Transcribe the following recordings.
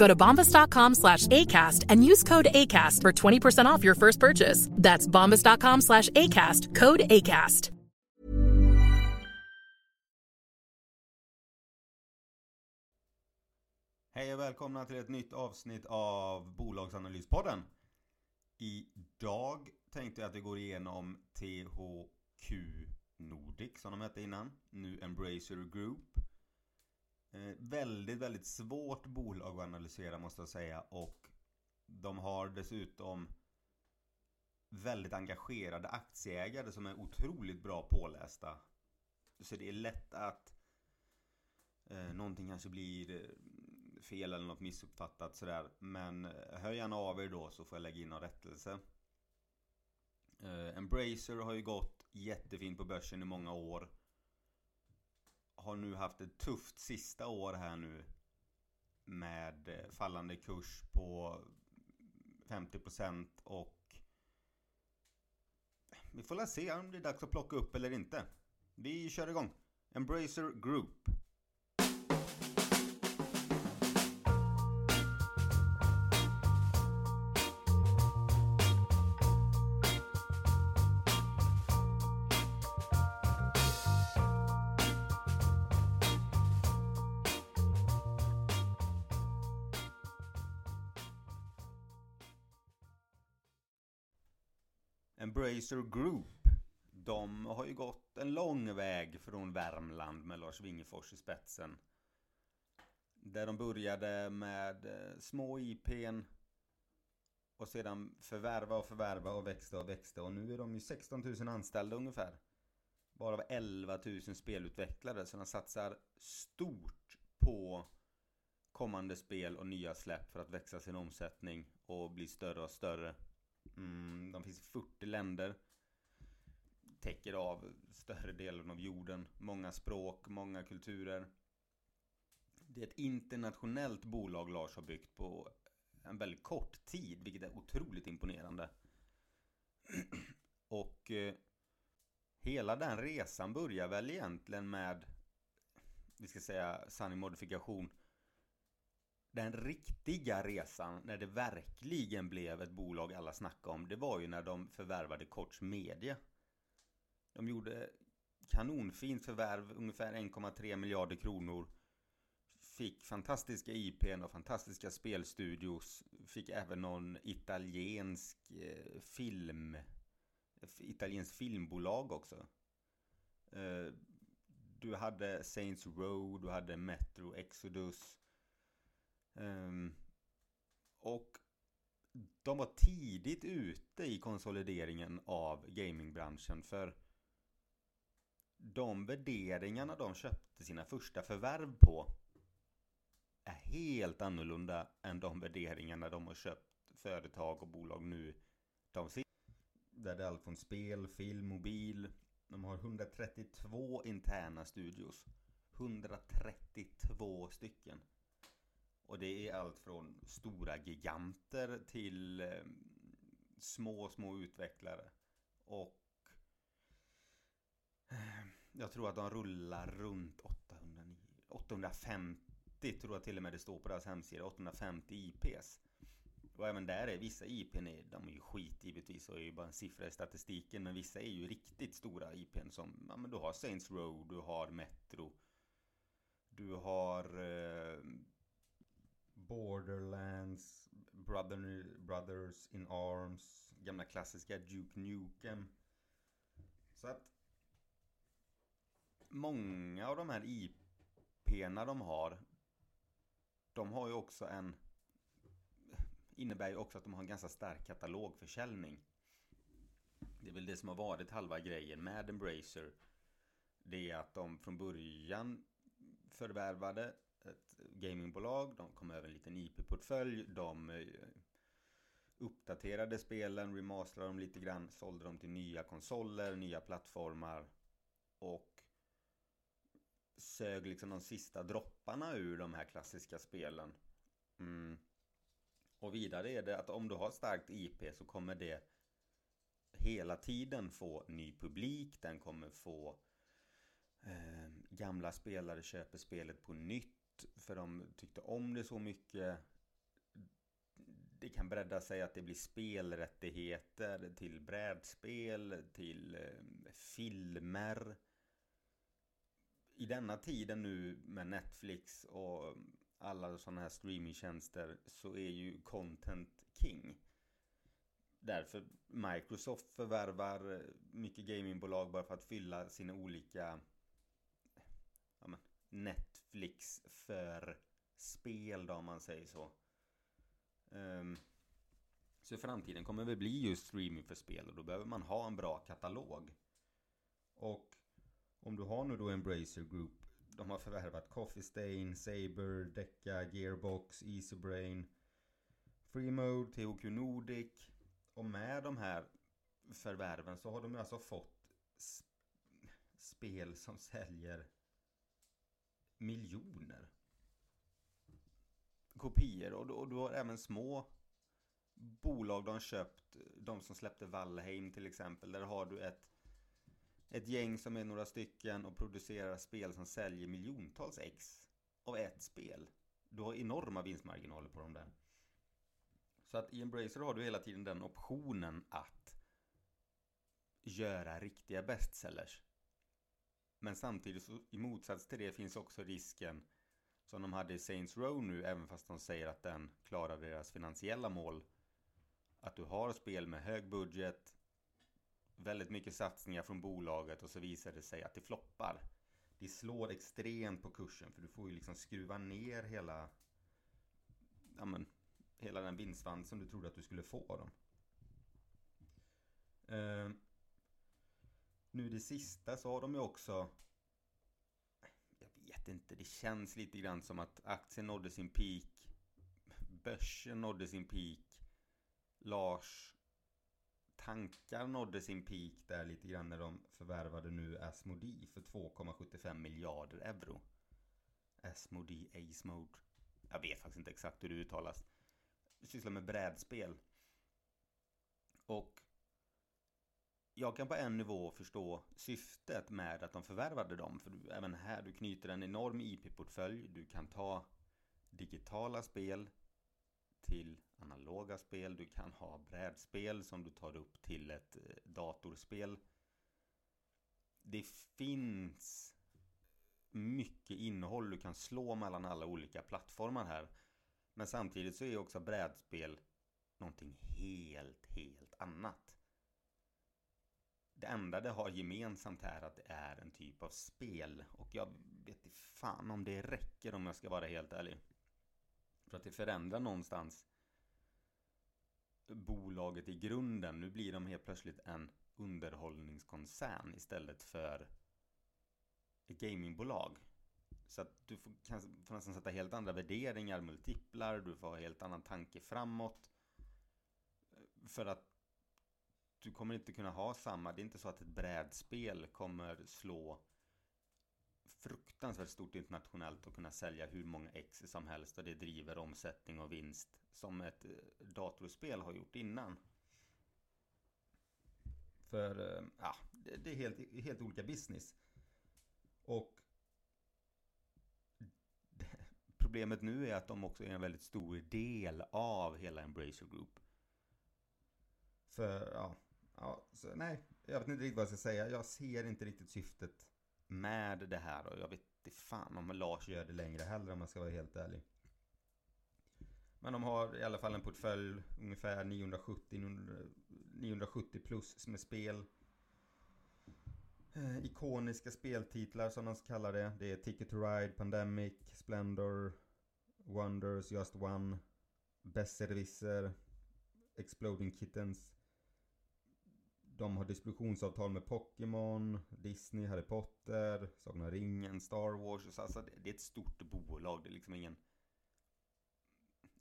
Go to bombas.com slash ACAST and use code ACAST for 20% off your first purchase. That's bombas.com slash ACAST. Code ACAST. Hej och välkomna till ett nytt avsnitt av Bolagsanalyspodden. Idag tänkte jag att vi går igenom THQ Nordic som de hette innan. Nu Embracer Group. Eh, väldigt, väldigt svårt bolag att analysera måste jag säga och de har dessutom väldigt engagerade aktieägare som är otroligt bra pålästa. Så det är lätt att eh, någonting kanske blir eh, fel eller något missuppfattat sådär. Men eh, hör gärna av er då så får jag lägga in någon rättelse. Eh, Embracer har ju gått jättefint på börsen i många år. Har nu haft ett tufft sista år här nu. Med eh, fallande kurs på 50% och vi får väl se om det är dags att plocka upp eller inte. Vi kör igång. Embracer Group. Embracer Group. De har ju gått en lång väg från Värmland med Lars Wingefors i spetsen. Där de började med eh, små IPn och sedan förvärva och förvärva och växte och växte och nu är de ju 16 000 anställda ungefär. Bara 11 000 spelutvecklare så de satsar stort på kommande spel och nya släpp för att växa sin omsättning och bli större och större. Mm, de finns i 40 länder. Täcker av större delen av jorden. Många språk, många kulturer. Det är ett internationellt bolag Lars har byggt på en väldigt kort tid, vilket är otroligt imponerande. Och eh, hela den resan börjar väl egentligen med, vi ska säga sanning modifikation, den riktiga resan när det verkligen blev ett bolag alla snackade om det var ju när de förvärvade Koch Media. De gjorde kanonfint förvärv, ungefär 1,3 miljarder kronor. Fick fantastiska IPn och fantastiska spelstudios. Fick även någon italiensk eh, film, italiensk filmbolag också. Eh, du hade Saints Row, du hade Metro Exodus. Um, och de var tidigt ute i konsolideringen av gamingbranschen för de värderingarna de köpte sina första förvärv på är helt annorlunda än de värderingarna de har köpt företag och bolag nu. De ser där det är allt från spel, film, mobil. De har 132 interna studios. 132 stycken. Och det är allt från stora giganter till eh, små, små utvecklare. Och eh, Jag tror att de rullar runt 800, 850 tror jag till och med det står på deras hemsida. 850 IPs. Och även där är vissa IPn är, de är ju skit givetvis och är ju bara en siffra i statistiken. Men vissa är ju riktigt stora IPn som, ja men du har Saints Row, du har Metro. Du har eh, Borderlands, Brother, Brothers in Arms, gamla klassiska Duke Nukem. Så att många av de här IP'na de har, de har ju också en, innebär ju också att de har en ganska stark katalogförsäljning. Det är väl det som har varit halva grejen med Embracer. Det är att de från början förvärvade ett gamingbolag, de kom över en liten IP-portfölj, de eh, uppdaterade spelen, remasterade dem lite grann, sålde dem till nya konsoler, nya plattformar och sög liksom de sista dropparna ur de här klassiska spelen. Mm. Och vidare är det att om du har starkt IP så kommer det hela tiden få ny publik, den kommer få eh, gamla spelare köper spelet på nytt för de tyckte om det så mycket. Det kan bredda sig att det blir spelrättigheter till brädspel, till eh, filmer i denna tiden nu med Netflix och alla sådana här streamingtjänster så är ju content king. Därför Microsoft förvärvar mycket gamingbolag bara för att fylla sina olika Netflix för spel då om man säger så. Um, så i framtiden kommer det bli just streaming för spel och då behöver man ha en bra katalog. Och om du har nu då Embracer Group. De har förvärvat Coffee Stain, Saber, Deca, Gearbox, Easybrain, Freemode, THQ Nordic. Och med de här förvärven så har de alltså fått spel som säljer miljoner kopior. Och, och du har även små bolag de har köpt. De som släppte Valheim till exempel. Där har du ett ett gäng som är några stycken och producerar spel som säljer miljontals ex av ett spel. Du har enorma vinstmarginaler på dem där. Så att i Embracer har du hela tiden den optionen att göra riktiga bestsellers. Men samtidigt så i motsats till det finns också risken som de hade i Saints Row nu, även fast de säger att den klarar deras finansiella mål. Att du har spel med hög budget, väldigt mycket satsningar från bolaget och så visar det sig att det floppar. Det slår extremt på kursen för du får ju liksom skruva ner hela ja men, hela den vinstsvans som du trodde att du skulle få av dem. Uh, nu det sista så har de ju också Jag vet inte, det känns lite grann som att aktien nådde sin peak Börsen nådde sin peak Lars tankar nådde sin peak där lite grann när de förvärvade nu Asmodee för 2,75 miljarder euro. Asmodee, Acemode Jag vet faktiskt inte exakt hur det uttalas. Sysslar med brädspel. Och jag kan på en nivå förstå syftet med att de förvärvade dem. För du, även här, du knyter en enorm IP-portfölj. Du kan ta digitala spel till analoga spel. Du kan ha brädspel som du tar upp till ett eh, datorspel. Det finns mycket innehåll du kan slå mellan alla olika plattformar här. Men samtidigt så är också brädspel någonting helt, helt annat. Det enda det har gemensamt är att det är en typ av spel. Och jag vet inte fan om det räcker om jag ska vara helt ärlig. För att det förändrar någonstans bolaget i grunden. Nu blir de helt plötsligt en underhållningskoncern istället för ett gamingbolag. Så att du får, kan, får nästan sätta helt andra värderingar, multiplar, du får ha helt annan tanke framåt. För att du kommer inte kunna ha samma, det är inte så att ett brädspel kommer slå fruktansvärt stort internationellt och kunna sälja hur många ex som helst och det driver omsättning och vinst som ett eh, datorspel har gjort innan. För eh, ja, det är helt, helt olika business. Och problemet nu är att de också är en väldigt stor del av hela Embracer Group. För, ja, ja så, nej, jag vet inte riktigt vad jag ska säga. Jag ser inte riktigt syftet med det här och jag vet inte fan om Lars gör det längre heller om jag ska vara helt ärlig. Men de har i alla fall en portfölj ungefär 970, 970 plus med spel. Eh, ikoniska speltitlar som de kallar det. Det är Ticket to Ride, Pandemic, Splendor, Wonders, Just One, Besserwisser, Exploding Kittens. De har distributionsavtal med Pokémon, Disney, Harry Potter, Sagan om ringen, Star Wars. Alltså det är ett stort bolag. Det är liksom ingen...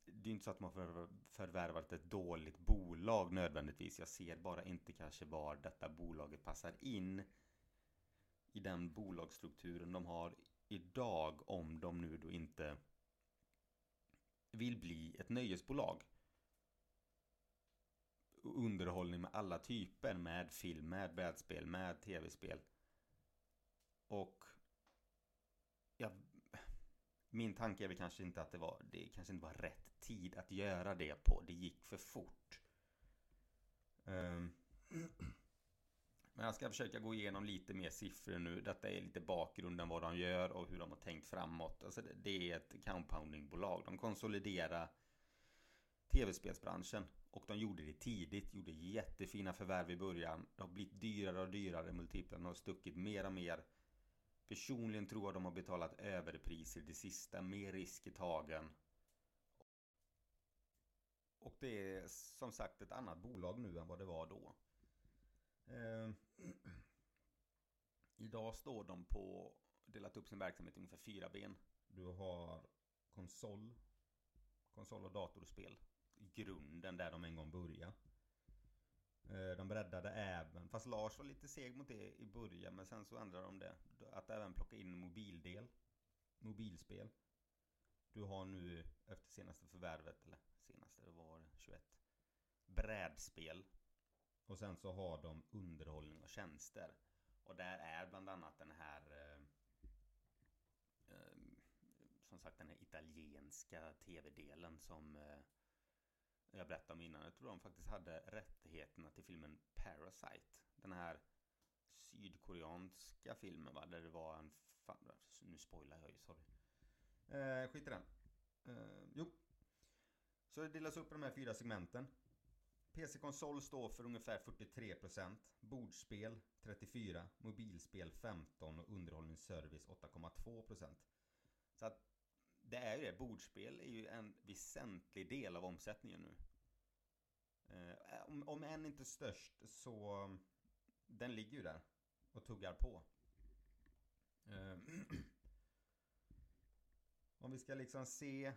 Det är inte så att man har förvärvat ett dåligt bolag nödvändigtvis. Jag ser bara inte kanske var detta bolaget passar in i den bolagsstrukturen de har idag om de nu då inte vill bli ett nöjesbolag. Underhållning med alla typer, med film, med brädspel, med tv-spel. Och ja, min tanke är väl kanske inte att det var, det kanske inte var rätt tid att göra det på. Det gick för fort. Um, men jag ska försöka gå igenom lite mer siffror nu. Detta är lite bakgrunden vad de gör och hur de har tänkt framåt. Alltså det är ett compoundingbolag. De konsoliderar tv-spelsbranschen. Och de gjorde det tidigt, gjorde jättefina förvärv i början. Det har blivit dyrare och dyrare. Multiplarna har stuckit mer och mer. Personligen tror jag de har betalat överpriser det sista, mer risk i tagen. Och det är som sagt ett annat bolag nu än vad det var då. Eh, idag står de på, delat upp sin verksamhet i ungefär fyra ben. Du har konsol, konsol och datorspel. Grunden där de en gång började. Eh, de breddade även, fast Lars var lite seg mot det i början men sen så ändrade de det. Att även plocka in mobildel. Mobilspel. Du har nu efter senaste förvärvet, eller senaste, det var 21. Brädspel och sen så har de underhållning och tjänster. Och där är bland annat den här eh, eh, Som sagt den här italienska tv-delen som eh, jag berättade om innan. Jag tror de faktiskt hade rättigheterna till filmen Parasite. Den här sydkoreanska filmen va? Där det var en... Fan, nu spoilar jag ju, sorry. Eh, skit i den. Eh, jo. Så det delas upp i de här fyra segmenten. PC-konsol står för ungefär 43%, bordsspel 34%, mobilspel 15% och underhållningsservice 8,2%. Så att det är ju det, bordspel är ju en väsentlig del av omsättningen nu. Eh, om, om än inte störst så den ligger ju där och tuggar på. Eh, om vi ska liksom se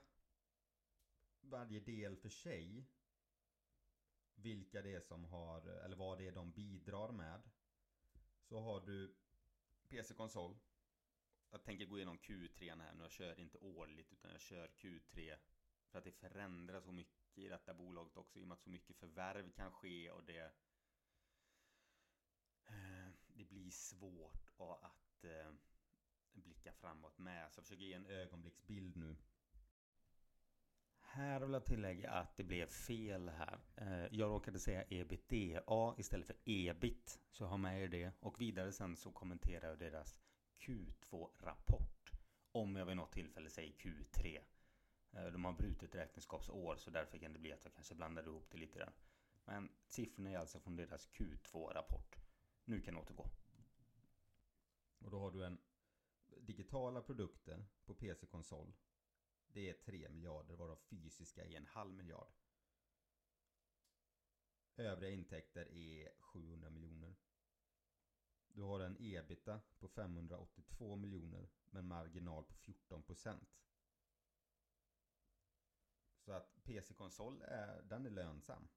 varje del för sig vilka det är som har, eller vad det är de bidrar med. Så har du PC-konsol. Jag tänker gå igenom Q3 här nu. Jag kör inte årligt utan jag kör Q3. För att det förändras så mycket i detta bolaget också. I och med att så mycket förvärv kan ske och det... Eh, det blir svårt att eh, blicka framåt med. Så jag försöker ge en ögonblicksbild nu. Här vill jag tillägga att det blev fel här. Eh, jag råkade säga ebitda istället för ebit. Så jag har med er det. Och vidare sen så kommenterar jag deras Q2-rapport. Om jag vid något tillfälle säger Q3. Eh, de har brutit räkenskapsår så därför kan det bli att jag kanske blandar ihop det lite där. Men siffrorna är alltså från deras Q2-rapport. Nu kan jag återgå. Och då har du en digitala produkter på PC-konsol det är 3 miljarder varav fysiska är en halv miljard. Övriga intäkter är 700 miljoner. Du har en ebita på 582 miljoner med en marginal på 14 procent. Så att PC-konsol är, den är lönsam.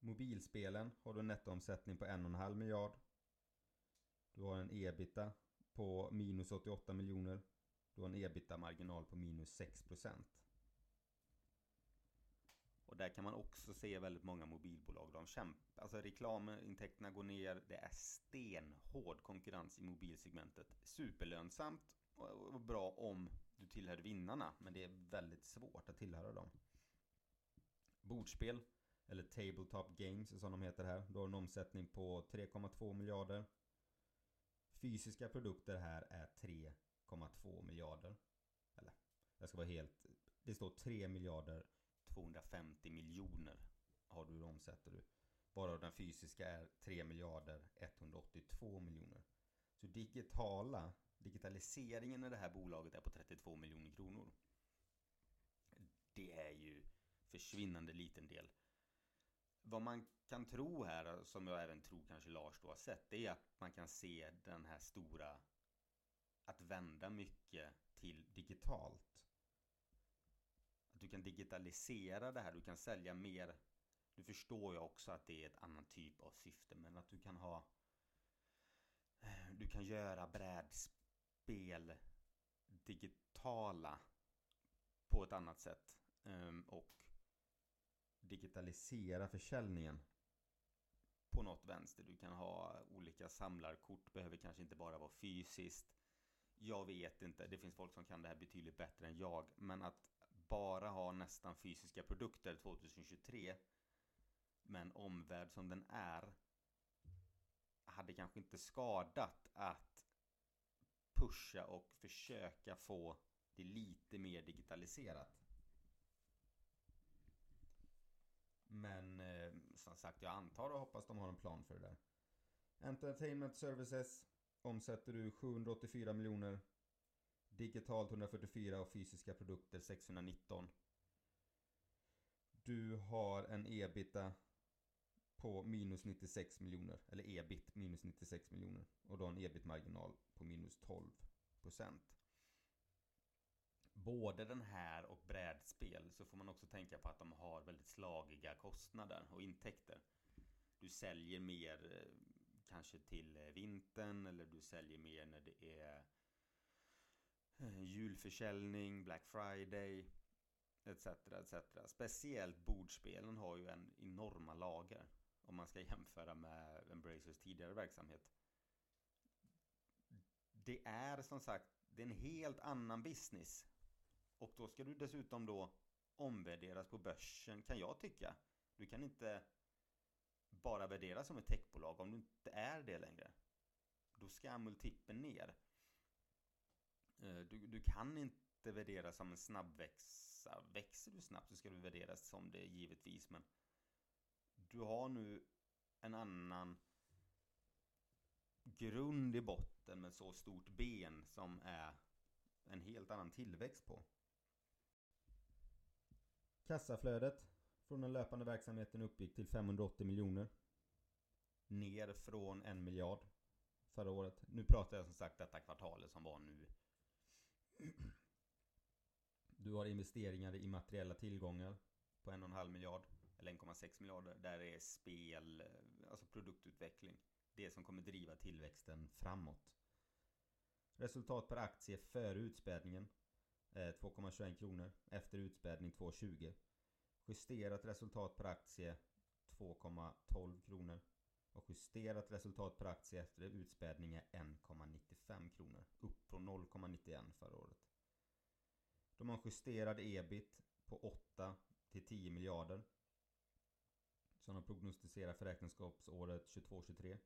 Mobilspelen har du en nettoomsättning på 1,5 miljard. Du har en ebita på minus 88 miljoner. Du har en ebita-marginal på minus 6%. Och där kan man också se väldigt många mobilbolag. De kämpar, alltså reklamintäkterna går ner. Det är stenhård konkurrens i mobilsegmentet. Superlönsamt och bra om du tillhör vinnarna. Men det är väldigt svårt att tillhöra dem. Bordspel, eller Tabletop Games som de heter här. Du har en omsättning på 3,2 miljarder. Fysiska produkter här är 3,2 miljarder. Eller, jag ska vara helt... Det står 3 miljarder 250 miljoner har du omsätter du. Varav den fysiska är 3 miljarder 182 miljoner. Så digitala, digitaliseringen i det här bolaget är på 32 miljoner kronor. Det är ju försvinnande liten del. Vad man kan tro här, som jag även tror kanske Lars då har sett, det är att man kan se den här stora att vända mycket till digitalt. Att du kan digitalisera det här, du kan sälja mer. Nu förstår jag också att det är ett annat typ av syfte, men att du kan ha du kan göra brädspel digitala på ett annat sätt. Ehm, och digitalisera försäljningen på något vänster. Du kan ha olika samlarkort, behöver kanske inte bara vara fysiskt. Jag vet inte, det finns folk som kan det här betydligt bättre än jag. Men att bara ha nästan fysiska produkter 2023 med en omvärld som den är hade kanske inte skadat att pusha och försöka få det lite mer digitaliserat. Men eh, som sagt, jag antar och hoppas de har en plan för det där. Entertainment Services omsätter du 784 miljoner. Digitalt 144 och fysiska produkter 619. Du har en ebita på minus 96 miljoner. Eller ebit minus 96 miljoner. Och då en ebit-marginal på minus 12 procent både den här och brädspel så får man också tänka på att de har väldigt slagiga kostnader och intäkter. Du säljer mer eh, kanske till eh, vintern eller du säljer mer när det är Eh, julförsäljning, Black Friday etc. etc. Speciellt bordspelen har ju en enorma lager om man ska jämföra med Embracers tidigare verksamhet. Det är som sagt det är en helt annan business och då ska du dessutom då omvärderas på börsen kan jag tycka. Du kan inte bara värderas som ett techbolag om du inte är det längre. Då ska multipeln ner. Eh, du, du kan inte värderas som en snabbväxa. Växer du snabbt så ska du värderas som det givetvis. Men du har nu en annan grund i botten med så stort ben som är en helt annan tillväxt på. Kassaflödet från den löpande verksamheten uppgick till 580 miljoner. Ner från en miljard förra året. Nu pratar jag som sagt detta kvartalet som var nu. Du har investeringar i materiella tillgångar på en och en halv miljard. Eller 1,6 miljarder. Där är spel, eh, alltså produktutveckling. Det som kommer driva tillväxten framåt. Resultat per aktie före utspädningen eh, 2,21 kronor. Efter utspädning 2,20. Justerat resultat per aktie 2,12 kronor. Och justerat resultat per aktie efter utspädning är 1,95 kronor. Upp från 0,91 förra året. De har justerad ebit på 8 till 10 miljarder. Som de prognostiserar för räkenskapsåret 22-23.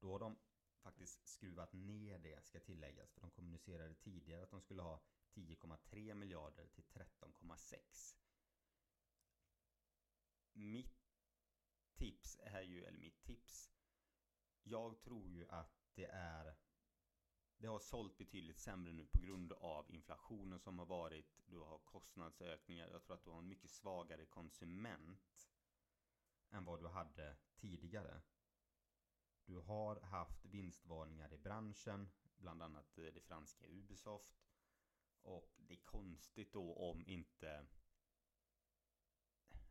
Då har de faktiskt skruvat ner det ska tilläggas. För de kommunicerade tidigare att de skulle ha 10,3 miljarder till 13,6. Mitt tips är ju, eller mitt tips. Jag tror ju att det är det har sålt betydligt sämre nu på grund av inflationen som har varit. Du har kostnadsökningar. Jag tror att du har en mycket svagare konsument än vad du hade tidigare. Du har haft vinstvarningar i branschen, bland annat eh, det franska Ubisoft. Och det är konstigt då om inte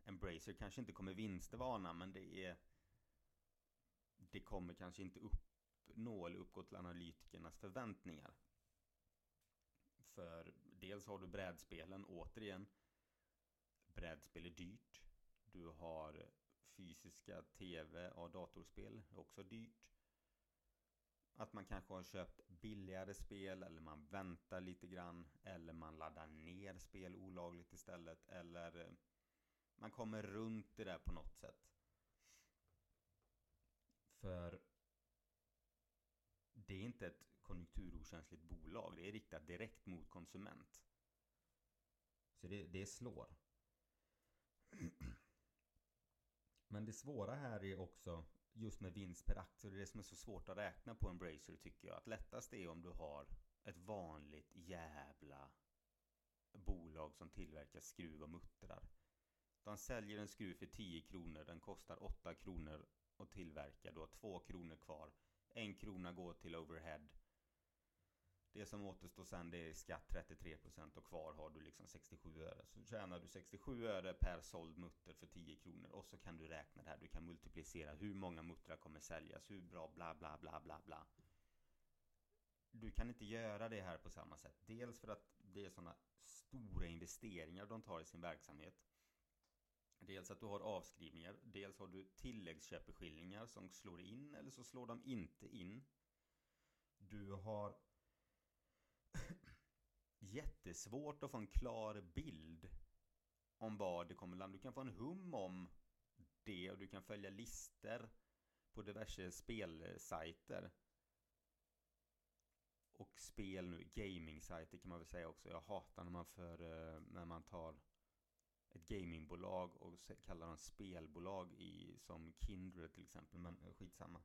Embracer kanske inte kommer vinstvana men det är Det kommer kanske inte uppnå eller uppgå till analytikernas förväntningar. För dels har du brädspelen återigen brädspel är dyrt. Du har fysiska tv och datorspel, också dyrt. Att man kanske har köpt billigare spel eller man väntar lite grann. Eller man laddar ner spel olagligt istället. Eller man kommer runt det där på något sätt. För det är inte ett konjunkturokänsligt bolag. Det är riktat direkt mot konsument. Så det, det slår. Men det svåra här är också just med vinst per aktie. Det är det som är så svårt att räkna på en Bracer tycker jag. Att lättast är om du har ett vanligt jävla bolag som tillverkar skruv och muttrar. De säljer en skruv för 10 kronor. Den kostar 8 kronor att tillverka. Du har 2 kronor kvar. En krona går till overhead. Det som återstår sen det är skatt 33% och kvar har du liksom 67 öre. Så tjänar du 67 öre per såld mutter för 10 kronor. Och så kan du räkna det här. Du kan multiplicera hur många muttrar kommer säljas. Hur bra bla bla bla bla bla. Du kan inte göra det här på samma sätt. Dels för att det är sådana stora investeringar de tar i sin verksamhet. Dels att du har avskrivningar. Dels har du tilläggsköpeskillingar som slår in eller så slår de inte in. Du har jättesvårt att få en klar bild om vad det kommer landa. Du kan få en hum om det och du kan följa lister på diverse spelsajter. Och spel nu, gaming-sajter kan man väl säga också. Jag hatar när man, för, eh, när man tar ett gamingbolag och kallar dem spelbolag i, som Kindred till exempel. Men eh, skitsamma.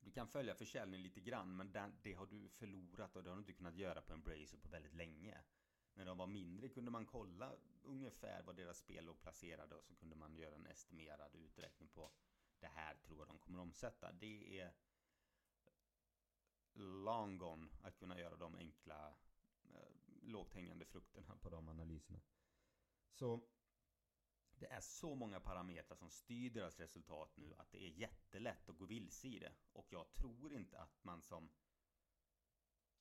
Du kan följa försäljningen lite grann men den, det har du förlorat och det har du inte kunnat göra på Embracer på väldigt länge. När de var mindre kunde man kolla ungefär vad deras spel låg placerade och så kunde man göra en estimerad uträkning på det här tror jag de kommer omsätta. Det är long gone att kunna göra de enkla eh, lågt hängande frukterna på de analyserna. Så det är så många parametrar som styr deras resultat nu att det är jättelätt att gå vilse i det. Och jag tror inte att man som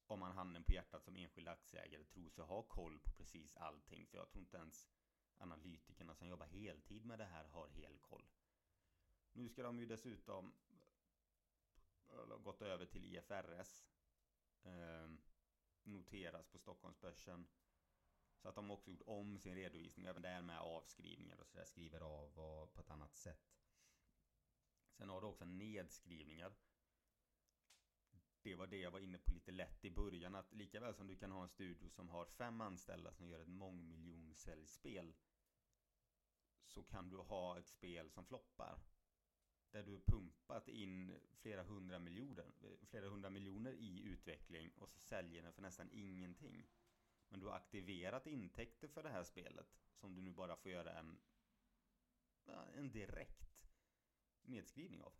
om man handen på hjärtat som enskild aktieägare tror sig ha koll på precis allting. För jag tror inte ens analytikerna som jobbar heltid med det här har hel koll. Nu ska de ju dessutom gått över till IFRS. Eh, noteras på Stockholmsbörsen. Så att de också gjort om sin redovisning, även där med avskrivningar och sådär, skriver av på ett annat sätt. Sen har du också nedskrivningar. Det var det jag var inne på lite lätt i början, att lika väl som du kan ha en studio som har fem anställda som gör ett mångmiljonsäljspel så kan du ha ett spel som floppar. Där du pumpat in flera hundra miljoner, flera hundra miljoner i utveckling och så säljer den för nästan ingenting. Men du har aktiverat intäkter för det här spelet som du nu bara får göra en, en direkt nedskrivning av.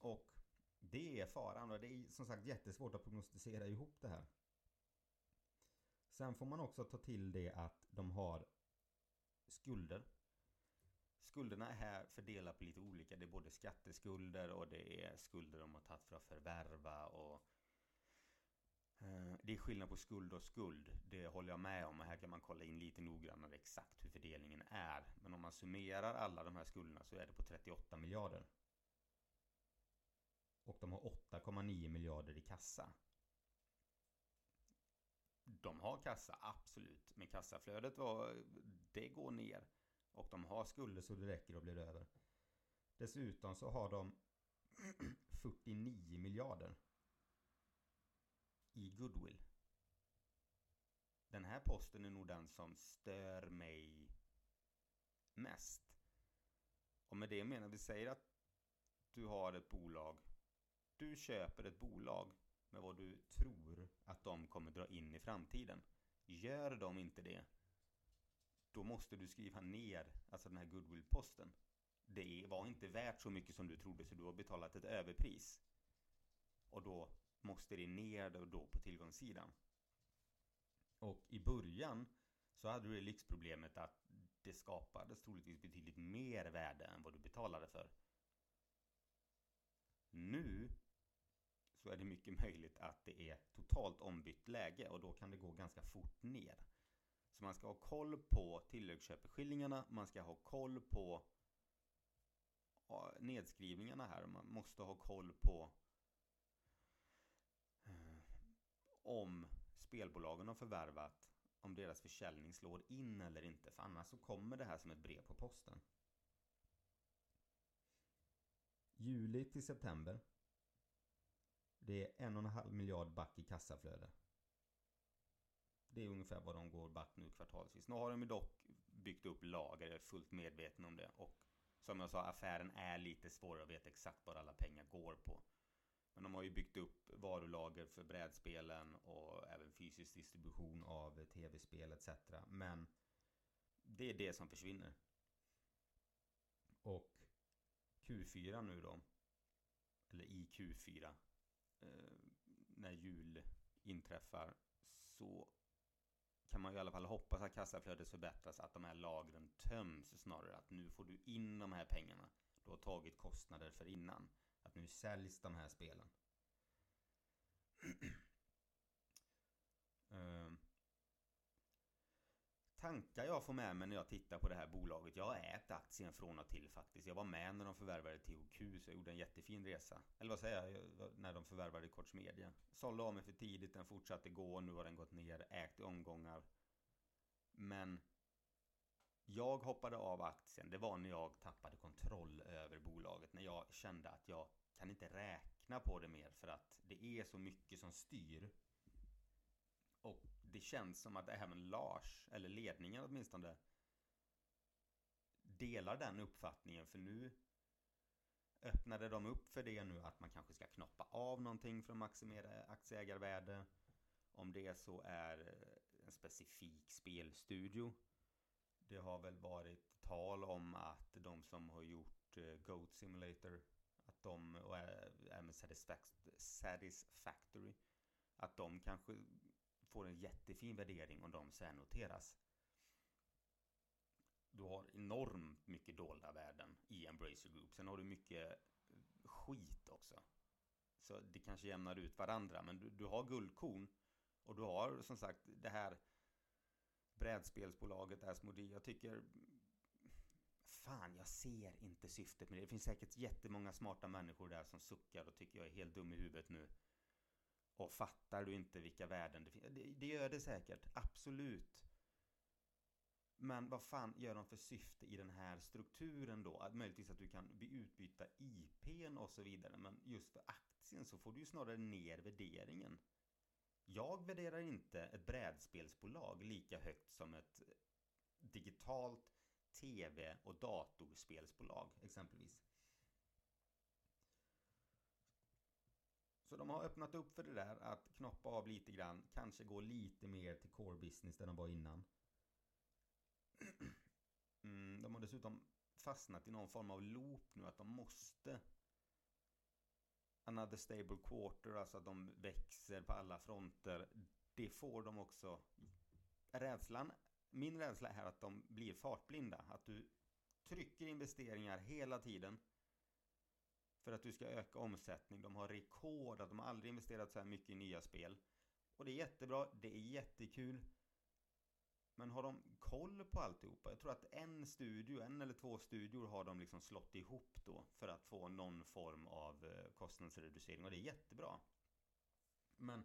Och det är faran och det är som sagt jättesvårt att prognostisera ihop det här. Sen får man också ta till det att de har skulder. Skulderna är här fördelade på lite olika. Det är både skatteskulder och det är skulder de har tagit för att förvärva och det är skillnad på skuld och skuld. Det håller jag med om. Här kan man kolla in lite noggrannare exakt hur fördelningen är. Men om man summerar alla de här skulderna så är det på 38 miljarder. Och de har 8,9 miljarder i kassa. De har kassa, absolut. Men kassaflödet var, det går ner. Och de har skulder så det räcker och blir över. Dessutom så har de 49 miljarder i goodwill. Den här posten är nog den som stör mig mest. Och med det menar vi säger att du har ett bolag. Du köper ett bolag med vad du tror att de kommer dra in i framtiden. Gör de inte det, då måste du skriva ner alltså den här goodwill-posten. Det var inte värt så mycket som du trodde så du har betalat ett överpris. Och då måste det ner då på tillgångssidan. Och i början så hade du det lyxproblemet att det skapades troligtvis betydligt mer värde än vad du betalade för. Nu så är det mycket möjligt att det är totalt ombytt läge och då kan det gå ganska fort ner. Så man ska ha koll på tilläggsköpeskillingarna, man ska ha koll på nedskrivningarna här. Man måste ha koll på eh, om spelbolagen har förvärvat, om deras försäljning slår in eller inte. För annars så kommer det här som ett brev på posten. Juli till september. Det är en och en halv miljard back i kassaflöde. Det är ungefär vad de går back nu kvartalsvis. Nu har de ju dock byggt upp lager, jag är fullt medveten om det. Och som jag sa, affären är lite svårare att veta exakt vad alla pengar går på. Men de har ju byggt upp varulager för brädspelen och även fysisk distribution av tv-spel etc. Men det är det som försvinner. Och Q4 nu då, eller i Q4, eh, när jul inträffar, så kan man ju i alla fall hoppas att kassaflödet förbättras, att de här lagren töms snarare. Att nu får du in de här pengarna du har tagit kostnader för innan. Nu säljs de här spelen. uh, tankar jag får med mig när jag tittar på det här bolaget. Jag har ägt aktien från och till faktiskt. Jag var med när de förvärvade THQ så jag gjorde en jättefin resa. Eller vad säger jag? När de förvärvade Koch Media. Sålde av mig för tidigt, den fortsatte gå. Nu har den gått ner, ägt i omgångar. Men jag hoppade av aktien. Det var när jag tappade kontroll över bolaget. När jag kände att jag kan inte räkna på det mer för att det är så mycket som styr. Och det känns som att även Lars, eller ledningen åtminstone, delar den uppfattningen. För nu öppnade de upp för det nu att man kanske ska knoppa av någonting för att maximera aktieägarvärde. Om det så är en specifik spelstudio. Det har väl varit tal om att de som har gjort eh, Goat Simulator att de, och även Satisfactory att de kanske får en jättefin värdering om de sen noteras. Du har enormt mycket dolda värden i Embracer Group. Sen har du mycket skit också. Så det kanske jämnar ut varandra. Men du, du har guldkorn. Och du har som sagt det här brädspelsbolaget Asmodee. Jag tycker... Fan, jag ser inte syftet med det. Det finns säkert jättemånga smarta människor där som suckar och tycker jag är helt dum i huvudet nu. Och fattar du inte vilka värden det finns? Det, det gör det säkert, absolut. Men vad fan gör de för syfte i den här strukturen då? Att möjligtvis att du kan utbyta IPn och så vidare. Men just för aktien så får du ju snarare ner värderingen. Jag värderar inte ett brädspelsbolag lika högt som ett digitalt tv och datorspelsbolag exempelvis. Så de har öppnat upp för det där att knoppa av lite grann, kanske gå lite mer till core business där de var innan. Mm, de har dessutom fastnat i någon form av loop nu att de måste Another stable quarter, alltså att de växer på alla fronter. Det får de också. Rädslan, min rädsla är att de blir fartblinda. Att du trycker investeringar hela tiden för att du ska öka omsättning. De har rekord, att de har aldrig investerat så här mycket i nya spel. Och det är jättebra, det är jättekul. Men har de koll på alltihopa? Jag tror att en studio, en eller två studior har de liksom slått ihop då för att få någon form av eh, kostnadsreducering och det är jättebra. Men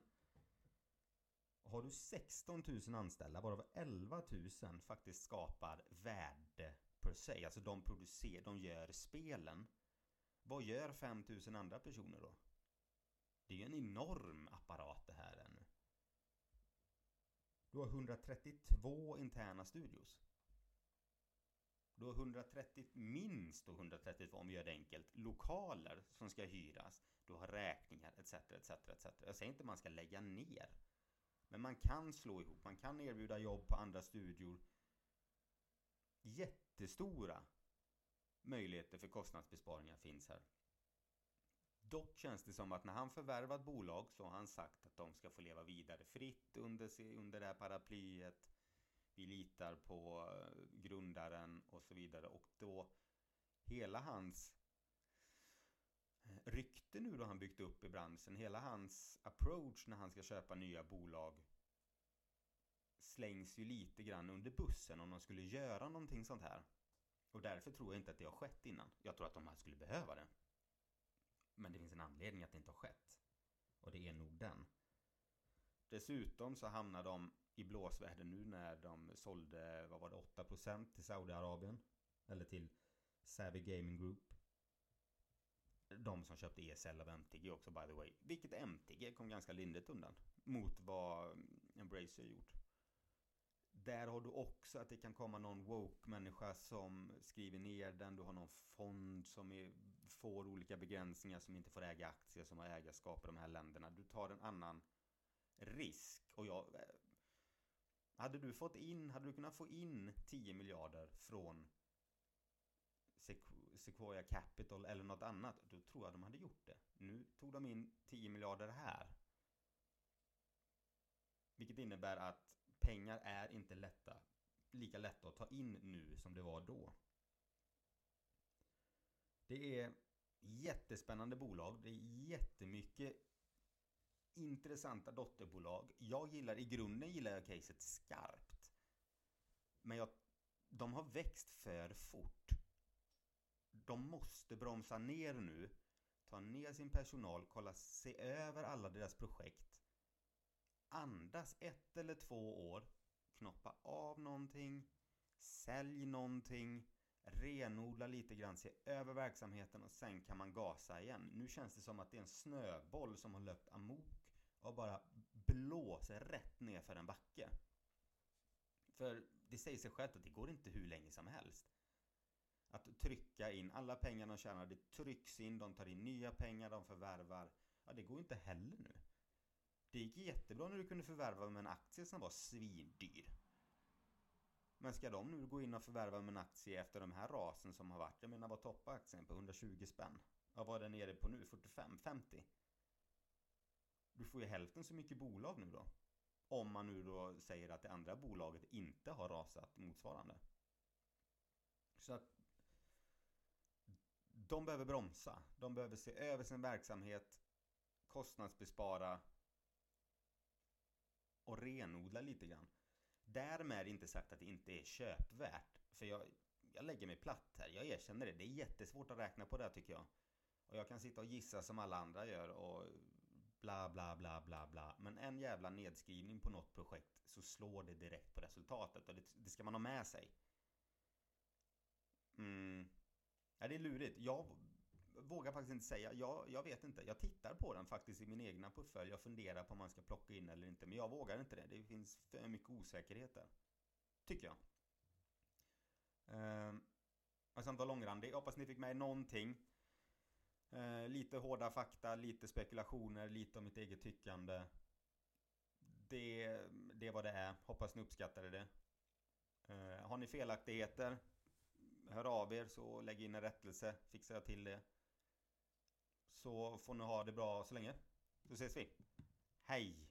har du 16 000 anställda varav 11 000 faktiskt skapar värde per se, alltså de producerar, de gör spelen vad gör 5 000 andra personer då? Det är ju en enorm apparat det här ännu. Du har 132 interna studios. Du har 130, minst 132 om vi gör det enkelt, lokaler som ska hyras. Du har räkningar etc, etc, etc. Jag säger inte att man ska lägga ner. Men man kan slå ihop, man kan erbjuda jobb på andra studior. Jättestora möjligheter för kostnadsbesparingar finns här. Dock känns det som att när han förvärvat bolag så har han sagt att de ska få leva vidare fritt under, under det här paraplyet. Vi litar på eh, grundaren och så vidare. Och då hela hans eh, rykte nu då han byggt upp i branschen, hela hans approach när han ska köpa nya bolag slängs ju lite grann under bussen om de skulle göra någonting sånt här. Och därför tror jag inte att det har skett innan. Jag tror att de här skulle behöva det. Men det finns en anledning att det inte har skett. Och det är nog den. Dessutom så hamnar de i blåsväder nu när de sålde, vad var det, 8% till Saudiarabien. Eller till Savvy Gaming Group. De som köpte ESL av MTG också by the way. Vilket MTG kom ganska lindrigt undan. Mot vad Embracer gjort. Där har du också att det kan komma någon woke-människa som skriver ner den. Du har någon fond som är, får olika begränsningar som inte får äga aktier som har ägarskap i de här länderna. Du tar en annan risk. Och jag... Eh, hade du fått in, hade du kunnat få in 10 miljarder från Sequoia Capital eller något annat, då tror jag de hade gjort det. Nu tog de in 10 miljarder här. Vilket innebär att pengar är inte lätta, lika lätta att ta in nu som det var då. Det är jättespännande bolag. Det är jättemycket intressanta dotterbolag. Jag gillar, i grunden gillar jag caset skarpt. Men jag, de har växt för fort. De måste bromsa ner nu, ta ner sin personal, kolla, se över alla deras projekt andas ett eller två år, knoppa av någonting, sälj någonting, renodla lite grann, se över verksamheten och sen kan man gasa igen. Nu känns det som att det är en snöboll som har löpt amok och bara blåser rätt ner för en backe. För det säger sig självt att det går inte hur länge som helst. Att trycka in alla pengar de tjänar, det trycks in, de tar in nya pengar, de förvärvar. Ja, det går inte heller nu. Det gick jättebra när du kunde förvärva med en aktie som var svindyr. Men ska de nu gå in och förvärva med en aktie efter de här rasen som har varit? Jag menar vad toppar aktien på 120 spänn? Vad var den nere på nu? 45? 50? Du får ju hälften så mycket bolag nu då. Om man nu då säger att det andra bolaget inte har rasat motsvarande. Så att de behöver bromsa. De behöver se över sin verksamhet, kostnadsbespara och renodla lite grann. Därmed inte sagt att det inte är köpvärt. För jag, jag lägger mig platt här. Jag erkänner det. Det är jättesvårt att räkna på det här tycker jag. Och jag kan sitta och gissa som alla andra gör och bla bla bla bla bla. Men en jävla nedskrivning på något projekt så slår det direkt på resultatet. Och det, det ska man ha med sig. Mm. Ja, det är lurigt. Jag vågar faktiskt inte säga. Jag, jag vet inte. Jag tittar på den faktiskt i min egna portfölj. Jag funderar på om man ska plocka in eller inte. Men jag vågar inte det. Det finns för mycket osäkerhet där. Tycker jag. Eh, jag ska inte vara långrandig. Jag hoppas ni fick med någonting. Eh, lite hårda fakta, lite spekulationer, lite om mitt eget tyckande. Det, det är vad det är. Hoppas ni uppskattade det. Eh, har ni felaktigheter? Hör av er så lägg in en rättelse. Fixar jag till det. Så får ni ha det bra så länge. Så ses vi. Hej!